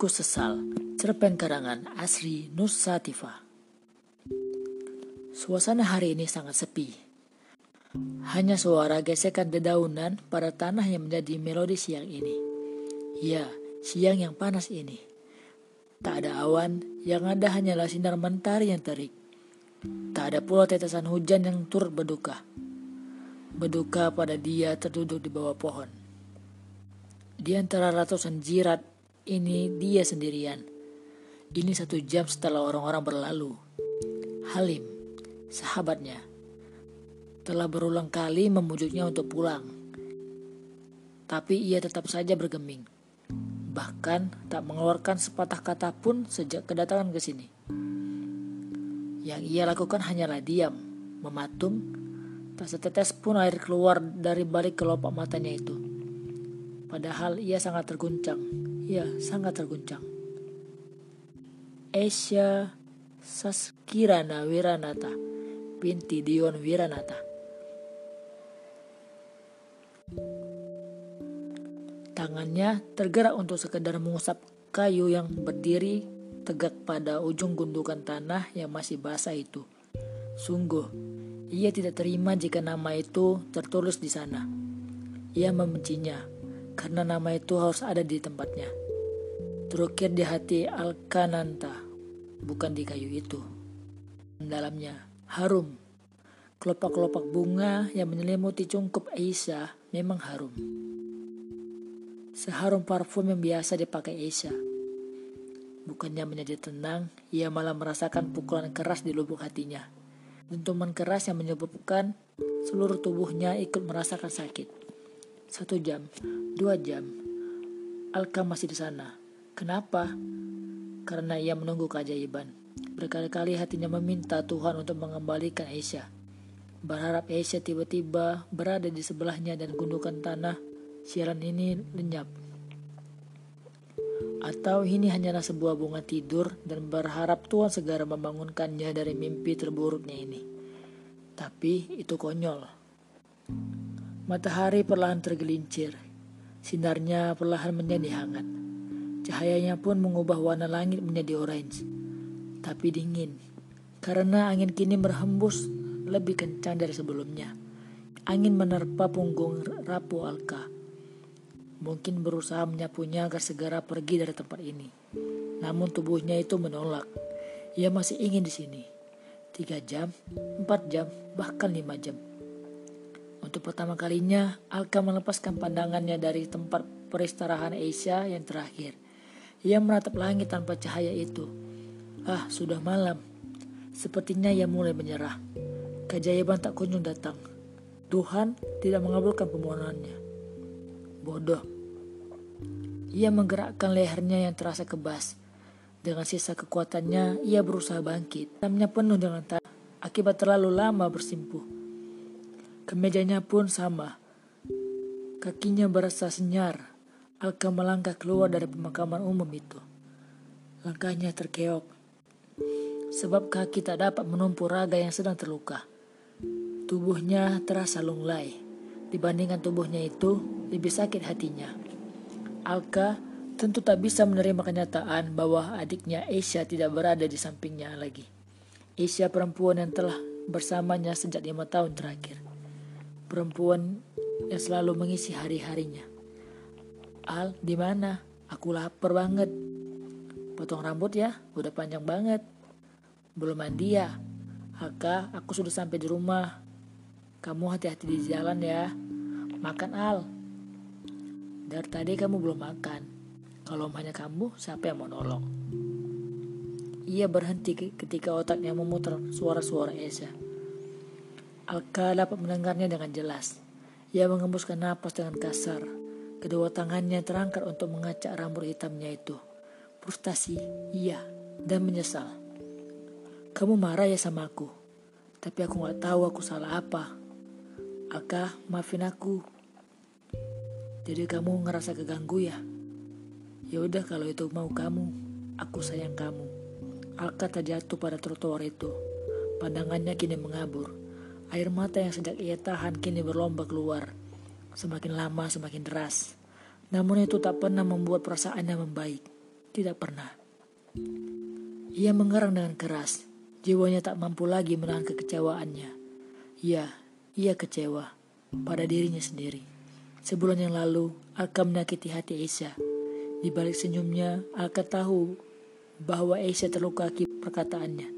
Aku Sesal, cerpen karangan Asri Nusativa. Suasana hari ini sangat sepi. Hanya suara gesekan dedaunan pada tanah yang menjadi melodi siang ini. Ya, siang yang panas ini. Tak ada awan, yang ada hanyalah sinar mentari yang terik. Tak ada pula tetesan hujan yang turut berduka. Berduka pada dia terduduk di bawah pohon. Di antara ratusan jirat, ini dia sendirian. Ini satu jam setelah orang-orang berlalu. Halim, sahabatnya, telah berulang kali memujuknya untuk pulang. Tapi ia tetap saja bergeming. Bahkan tak mengeluarkan sepatah kata pun sejak kedatangan ke sini. Yang ia lakukan hanyalah diam, mematung, tak setetes pun air keluar dari balik kelopak matanya itu. Padahal ia sangat terguncang. Ia sangat terguncang. Asia Saskirana Wiranata binti Dion Wiranata. Tangannya tergerak untuk sekedar mengusap kayu yang berdiri tegak pada ujung gundukan tanah yang masih basah itu. Sungguh, ia tidak terima jika nama itu tertulis di sana. Ia membencinya karena nama itu harus ada di tempatnya. Terukir di hati Alkananta, bukan di kayu itu. Dalamnya harum. Kelopak-kelopak bunga yang menyelimuti cungkup Aisyah memang harum. Seharum parfum yang biasa dipakai Aisyah. Bukannya menjadi tenang, ia malah merasakan pukulan keras di lubuk hatinya. Dentuman keras yang menyebabkan seluruh tubuhnya ikut merasakan sakit. Satu jam, Dua jam. Alka masih di sana. Kenapa? Karena ia menunggu keajaiban. Berkali-kali hatinya meminta Tuhan untuk mengembalikan Aisyah. Berharap Aisyah tiba-tiba berada di sebelahnya dan gundukan tanah siaran ini lenyap. Atau ini hanyalah sebuah bunga tidur dan berharap Tuhan segera membangunkannya dari mimpi terburuknya ini. Tapi itu konyol. Matahari perlahan tergelincir Sinarnya perlahan menjadi hangat. Cahayanya pun mengubah warna langit menjadi orange. Tapi dingin. Karena angin kini berhembus lebih kencang dari sebelumnya. Angin menerpa punggung rapuh Alka. Mungkin berusaha menyapunya agar segera pergi dari tempat ini. Namun tubuhnya itu menolak. Ia masih ingin di sini. Tiga jam, empat jam, bahkan lima jam. Untuk pertama kalinya, Alka melepaskan pandangannya dari tempat peristirahan Aisyah yang terakhir. Ia menatap langit tanpa cahaya itu. Ah, sudah malam. Sepertinya ia mulai menyerah. Keajaiban tak kunjung datang. Tuhan tidak mengabulkan permohonannya. Bodoh. Ia menggerakkan lehernya yang terasa kebas. Dengan sisa kekuatannya, ia berusaha bangkit. Tamnya penuh dengan tanah akibat terlalu lama bersimpuh. Kemejanya pun sama. Kakinya berasa senyar. Alka melangkah keluar dari pemakaman umum itu. Langkahnya terkeok. Sebab kaki tak dapat menumpu raga yang sedang terluka. Tubuhnya terasa lunglai. Dibandingkan tubuhnya itu, lebih sakit hatinya. Alka tentu tak bisa menerima kenyataan bahwa adiknya Asia tidak berada di sampingnya lagi. Asia perempuan yang telah bersamanya sejak lima tahun terakhir perempuan yang selalu mengisi hari-harinya. Al, di mana? Aku lapar banget. Potong rambut ya, udah panjang banget. Belum mandi ya? Haka, aku sudah sampai di rumah. Kamu hati-hati di jalan ya. Makan Al. Dari tadi kamu belum makan. Kalau hanya kamu, siapa yang mau nolong? Ia berhenti ketika otaknya memutar suara-suara Esa. Alka dapat mendengarnya dengan jelas. Ia mengembuskan napas dengan kasar. Kedua tangannya terangkat untuk mengacak rambut hitamnya itu. Frustasi, iya, dan menyesal. Kamu marah ya sama aku, tapi aku gak tahu aku salah apa. Alka, maafin aku. Jadi kamu ngerasa keganggu ya? Ya udah kalau itu mau kamu, aku sayang kamu. Alka terjatuh pada trotoar itu. Pandangannya kini mengabur. Air mata yang sejak ia tahan kini berlomba keluar. Semakin lama semakin deras. Namun itu tak pernah membuat perasaannya membaik. Tidak pernah. Ia mengerang dengan keras. Jiwanya tak mampu lagi menahan kekecewaannya. Ya, ia kecewa pada dirinya sendiri. Sebulan yang lalu, Alka menyakiti hati Aisyah. Di balik senyumnya, Alka tahu bahwa Aisyah terluka akibat perkataannya.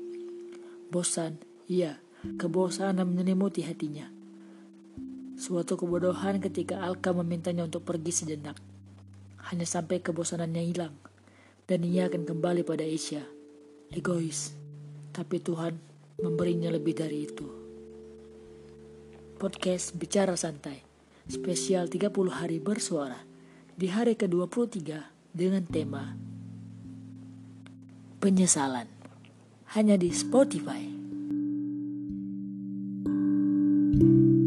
Bosan, iya, kebosanan menyelimuti hatinya. Suatu kebodohan ketika Alka memintanya untuk pergi sejenak. Hanya sampai kebosanannya hilang. Dan ia akan kembali pada Aisyah. Egois. Tapi Tuhan memberinya lebih dari itu. Podcast Bicara Santai spesial 30 hari bersuara di hari ke-23 dengan tema penyesalan hanya di Spotify. you